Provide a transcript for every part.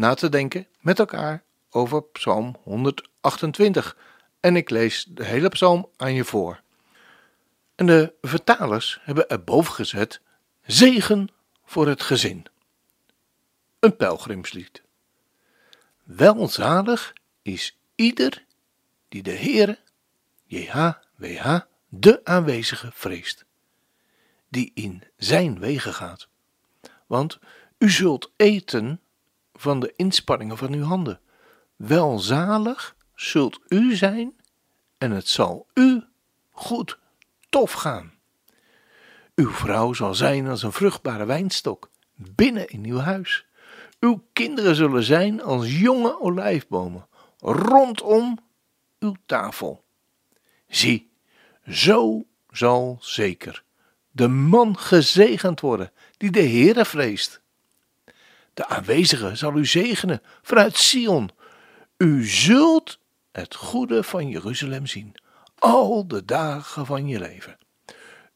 na te denken met elkaar over Psalm 128. En ik lees de hele psalm aan je voor. En de vertalers hebben erboven gezet: Zegen voor het gezin. Een pelgrimslied. Welzalig is ieder die de Heere, JHWH, de aanwezige vreest, die in zijn wegen gaat. Want u zult eten van de inspanningen van uw handen. Welzalig zult u zijn en het zal u goed, tof gaan. Uw vrouw zal zijn als een vruchtbare wijnstok binnen in uw huis. Uw kinderen zullen zijn als jonge olijfbomen rondom uw tafel. Zie, zo zal zeker de man gezegend worden die de Heere vreest. De aanwezige zal u zegenen vanuit Sion. U zult het goede van Jeruzalem zien, al de dagen van je leven.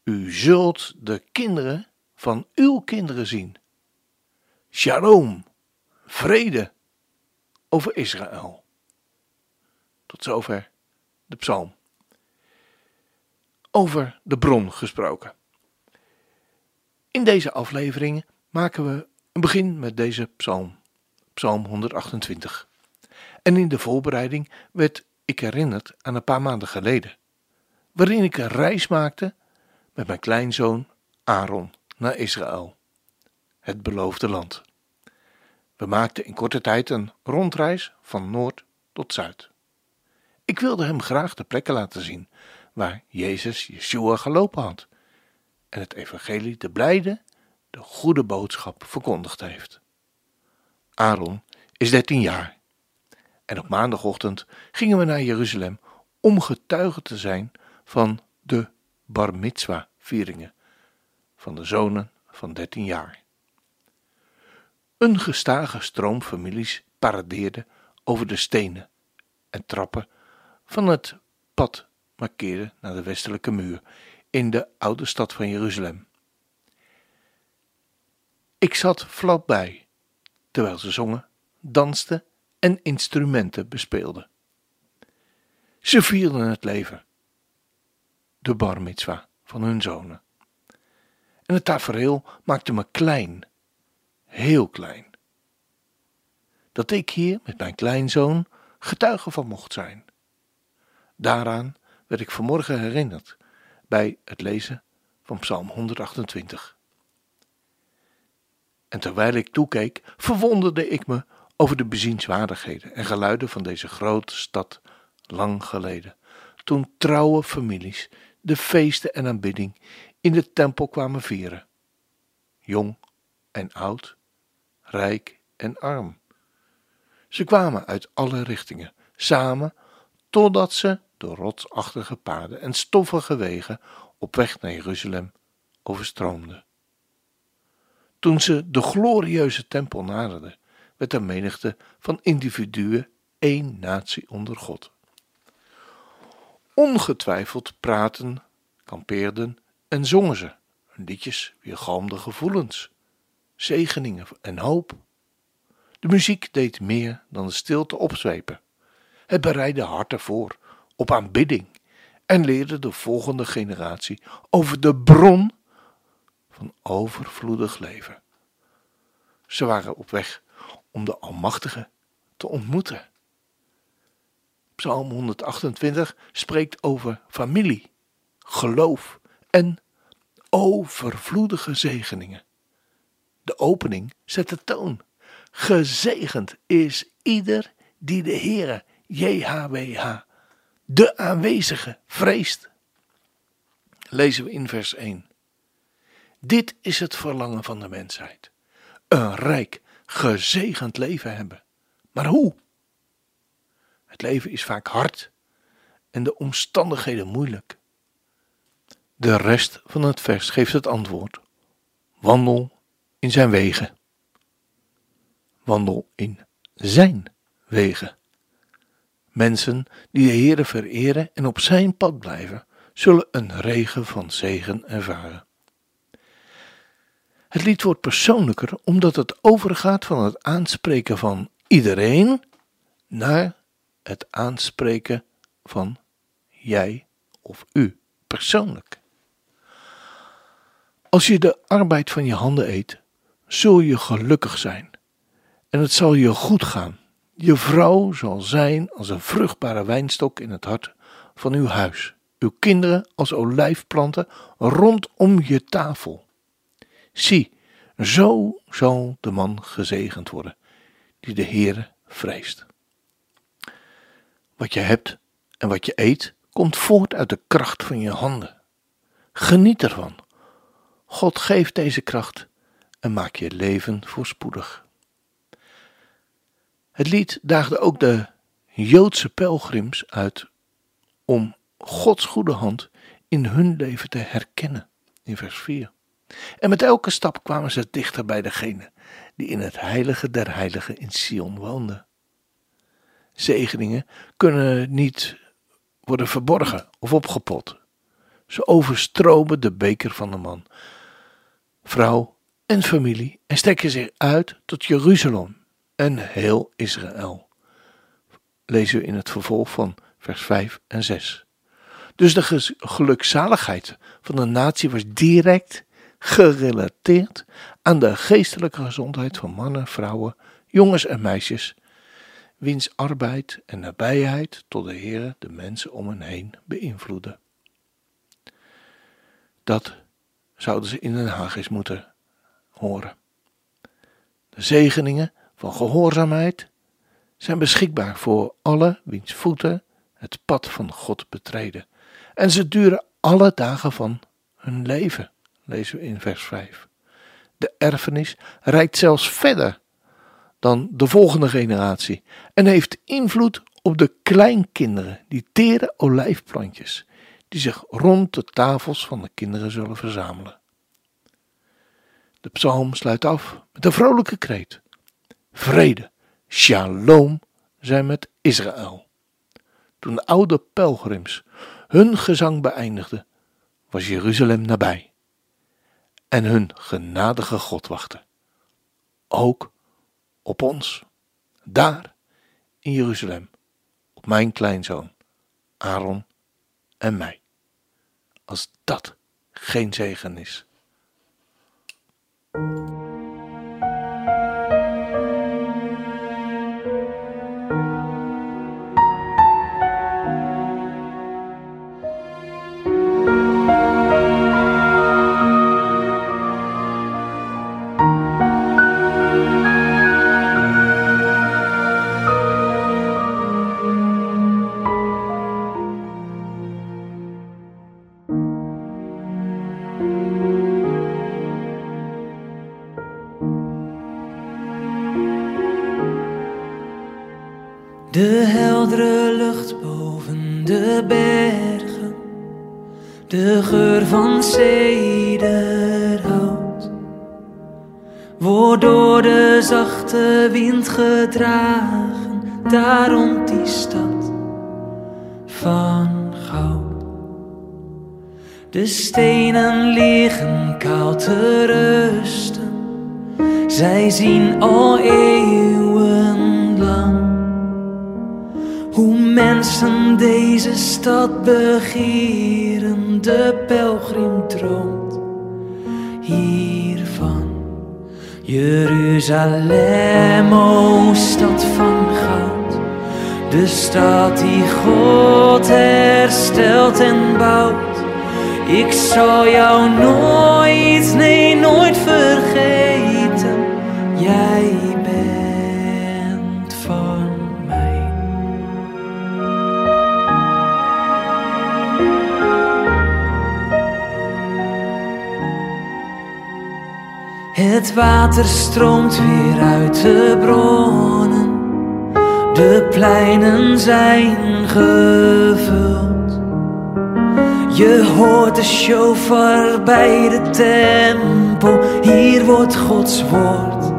U zult de kinderen van uw kinderen zien. Shalom, vrede over Israël. Tot zover de psalm. Over de bron gesproken. In deze aflevering maken we een begin met deze psalm, psalm 128. En in de voorbereiding werd ik herinnerd aan een paar maanden geleden, waarin ik een reis maakte met mijn kleinzoon Aaron naar Israël, het beloofde land. We maakten in korte tijd een rondreis van noord tot zuid. Ik wilde hem graag de plekken laten zien waar Jezus Yeshua gelopen had en het evangelie te blijde de goede boodschap verkondigd heeft. Aaron is 13 jaar. En op maandagochtend gingen we naar Jeruzalem om getuige te zijn van de bar mitzwa vieringen van de zonen van 13 jaar. Een gestage stroom families paradeerde over de stenen en trappen van het pad markeerde naar de westelijke muur in de oude stad van Jeruzalem. Ik zat vlakbij, terwijl ze zongen, dansten en instrumenten bespeelden. Ze vierden het leven, de bar mitzwa van hun zonen. En het tafereel maakte me klein, heel klein. Dat ik hier met mijn kleinzoon getuige van mocht zijn. Daaraan werd ik vanmorgen herinnerd bij het lezen van Psalm 128. En terwijl ik toekeek, verwonderde ik me over de bezienswaardigheden en geluiden van deze grote stad lang geleden, toen trouwe families de feesten en aanbidding in de tempel kwamen vieren. Jong en oud, rijk en arm. Ze kwamen uit alle richtingen, samen, totdat ze door rotsachtige paden en stoffige wegen op weg naar Jeruzalem overstroomden. Toen ze de glorieuze tempel naderden, werd de menigte van individuen één natie onder God. Ongetwijfeld praten, kampeerden en zongen ze liedjes weergalmde gevoelens, zegeningen en hoop. De muziek deed meer dan de stilte opzwepen. Het bereidde harten voor op aanbidding en leerde de volgende generatie over de bron van overvloedig leven. Ze waren op weg om de Almachtige te ontmoeten. Psalm 128 spreekt over familie, geloof en overvloedige zegeningen. De opening zet de toon. Gezegend is ieder die de Heere, JHWH, de aanwezige, vreest. Lezen we in vers 1. Dit is het verlangen van de mensheid. Een rijk, gezegend leven hebben. Maar hoe? Het leven is vaak hard en de omstandigheden moeilijk. De rest van het vers geeft het antwoord. Wandel in zijn wegen. Wandel in zijn wegen. Mensen die de Heere vereren en op zijn pad blijven, zullen een regen van zegen ervaren. Het lied wordt persoonlijker omdat het overgaat van het aanspreken van iedereen naar het aanspreken van jij of u persoonlijk. Als je de arbeid van je handen eet, zul je gelukkig zijn en het zal je goed gaan. Je vrouw zal zijn als een vruchtbare wijnstok in het hart van uw huis, uw kinderen als olijfplanten rondom je tafel. Zie, zo zal de man gezegend worden, die de Heere vreest. Wat je hebt en wat je eet, komt voort uit de kracht van je handen. Geniet ervan. God geeft deze kracht en maak je leven voorspoedig. Het lied daagde ook de Joodse pelgrims uit om Gods goede hand in hun leven te herkennen, in vers 4. En met elke stap kwamen ze dichter bij degene die in het heilige der heiligen in Sion woonde. Zegeningen kunnen niet worden verborgen of opgepot. Ze overstromen de beker van de man, vrouw en familie en strekken zich uit tot Jeruzalem en heel Israël. Lezen we in het vervolg van vers 5 en 6. Dus de gelukzaligheid van de natie was direct gerelateerd aan de geestelijke gezondheid van mannen, vrouwen, jongens en meisjes, wiens arbeid en nabijheid tot de Heer de mensen om hen heen beïnvloeden. Dat zouden ze in Den Haag eens moeten horen. De zegeningen van gehoorzaamheid zijn beschikbaar voor alle wiens voeten het pad van God betreden. En ze duren alle dagen van hun leven lezen we in vers 5. De erfenis reikt zelfs verder dan de volgende generatie en heeft invloed op de kleinkinderen, die tere olijfplantjes, die zich rond de tafels van de kinderen zullen verzamelen. De psalm sluit af met een vrolijke kreet. Vrede, shalom, zijn met Israël. Toen de oude pelgrims hun gezang beëindigden, was Jeruzalem nabij en hun genadige God wachten. Ook op ons, daar in Jeruzalem, op mijn kleinzoon, Aaron en mij. Als dat geen zegen is. Heldere lucht boven de bergen, de geur van cederhout, wordt door de zachte wind gedragen, daarom die stad van goud. De stenen liggen koud te rusten, zij zien al eeuwen mensen deze stad begeren, de pelgrim droomt hiervan. Jeruzalem, o stad van goud, de stad die God herstelt en bouwt. Ik zal jou nooit, nee nooit vergeten, jij Het water stroomt weer uit de bronnen De pleinen zijn gevuld. Je hoort de shofar bij de tempel. Hier wordt Gods woord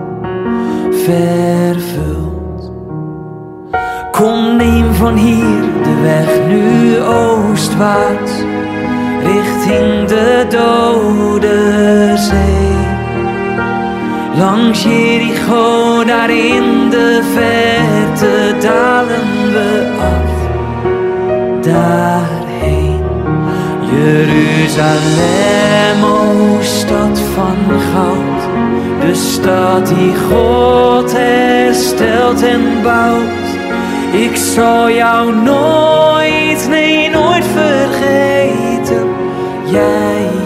vervuld. Kom, neem van hier de weg nu oostwaarts, richting de dode zee. Langs Jericho, daar in de verte dalen we af. Daarheen, Jeruzalem, o stad van goud. De stad die God herstelt en bouwt. Ik zal jou nooit, nee nooit vergeten. Jij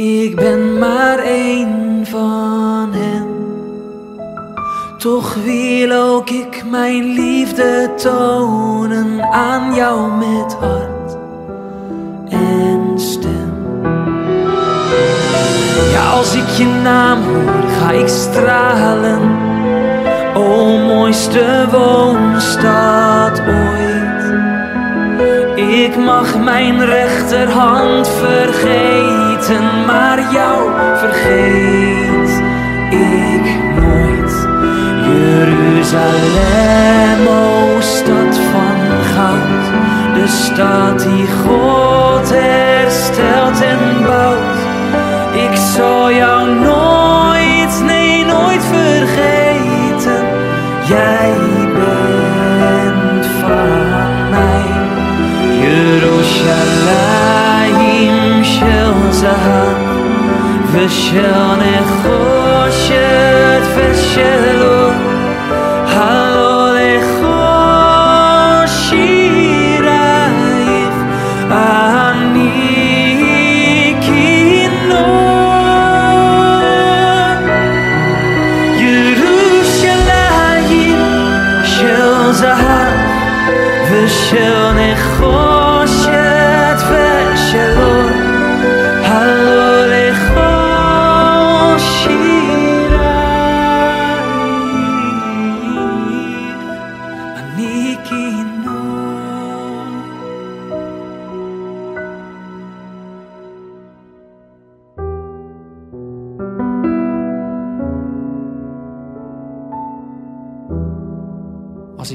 Ik ben maar één van hen. Toch wil ook ik mijn liefde tonen aan jou met hart en stem. Ja, als ik je naam hoor, ga ik stralen. O mooiste woonstad ooit. Ik mag mijn rechterhand vergeten, maar jou vergeet ik nooit. Jeruzalem, o stad van goud, de stad die God herstelt شانه خوشت فرشه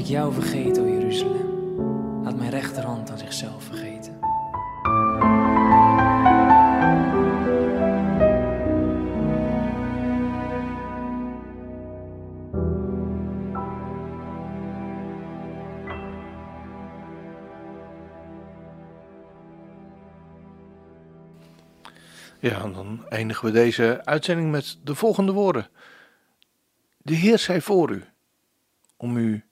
jou vergeet, o Jeruzalem, laat mijn rechterhand aan zichzelf vergeten. Ja, en dan eindigen we deze uitzending met de volgende woorden. De Heer zij voor u, om u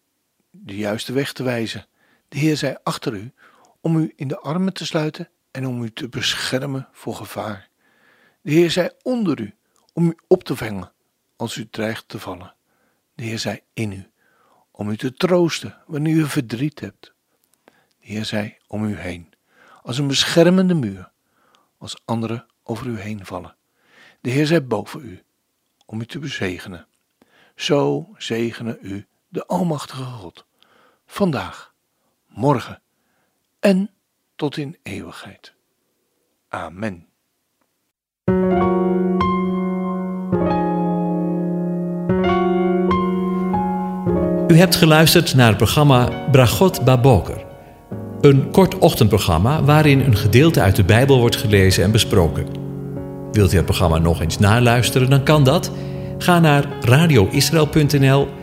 de juiste weg te wijzen. De Heer zij achter u, om u in de armen te sluiten en om u te beschermen voor gevaar. De Heer zij onder u, om u op te vangen als u dreigt te vallen. De Heer zij in u, om u te troosten wanneer u verdriet hebt. De Heer zij om u heen, als een beschermende muur, als anderen over u heen vallen. De Heer zij boven u, om u te bezegenen. Zo zegene u de Almachtige God, vandaag, morgen en tot in eeuwigheid. Amen. U hebt geluisterd naar het programma Bragot Baboker. Een kort ochtendprogramma waarin een gedeelte uit de Bijbel wordt gelezen en besproken. Wilt u het programma nog eens naluisteren, dan kan dat. Ga naar radioisrael.nl